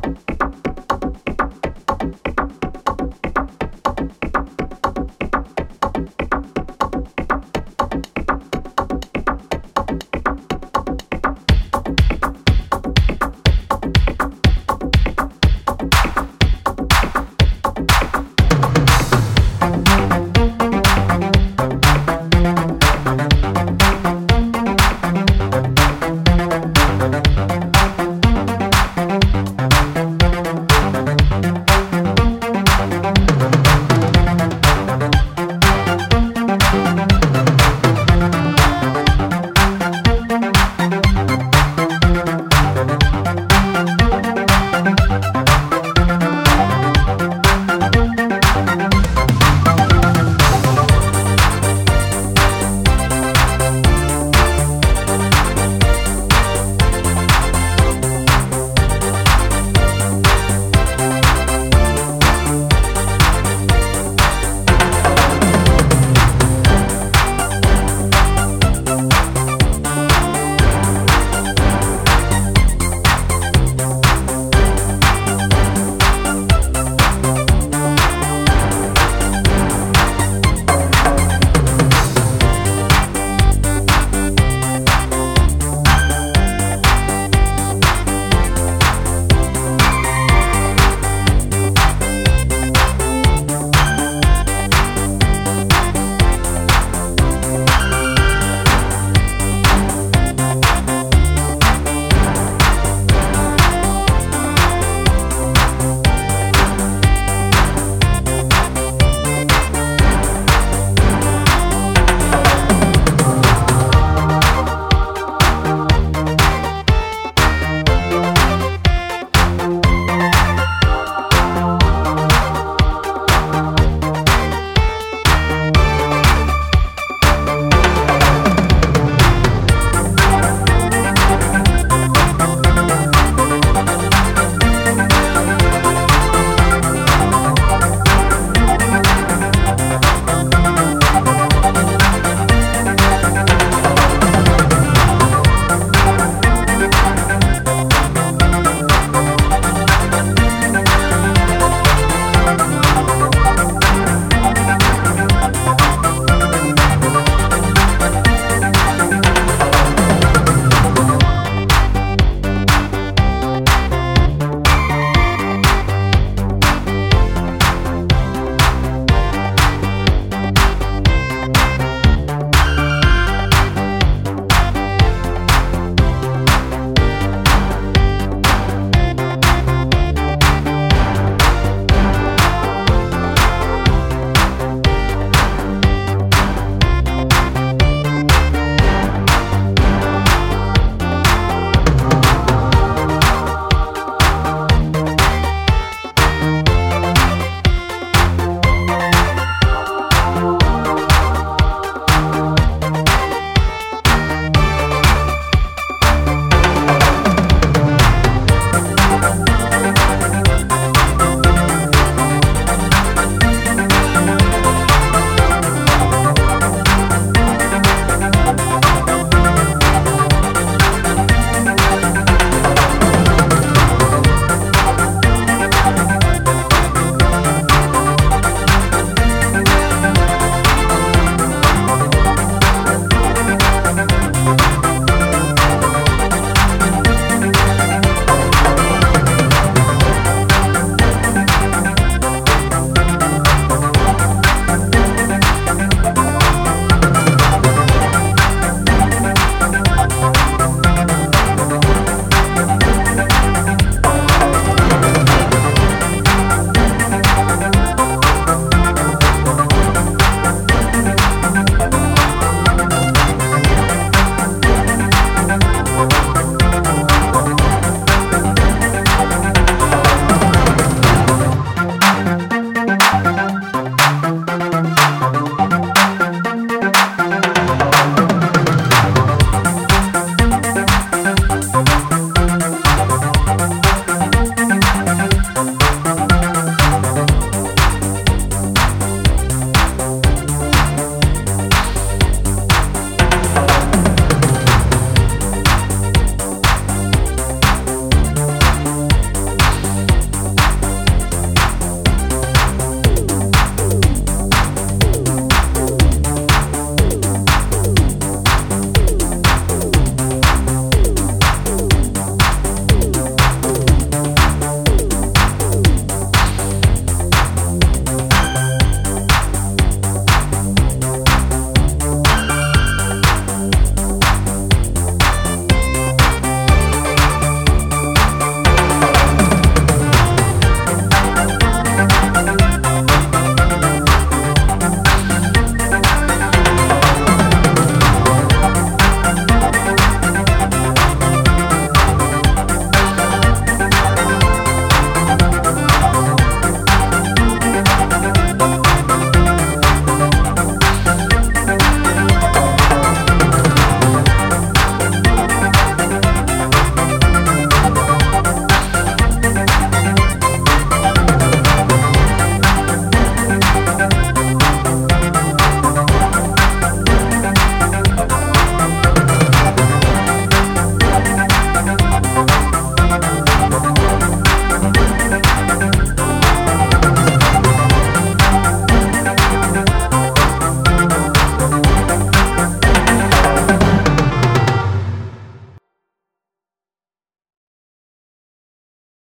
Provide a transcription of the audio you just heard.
Bye.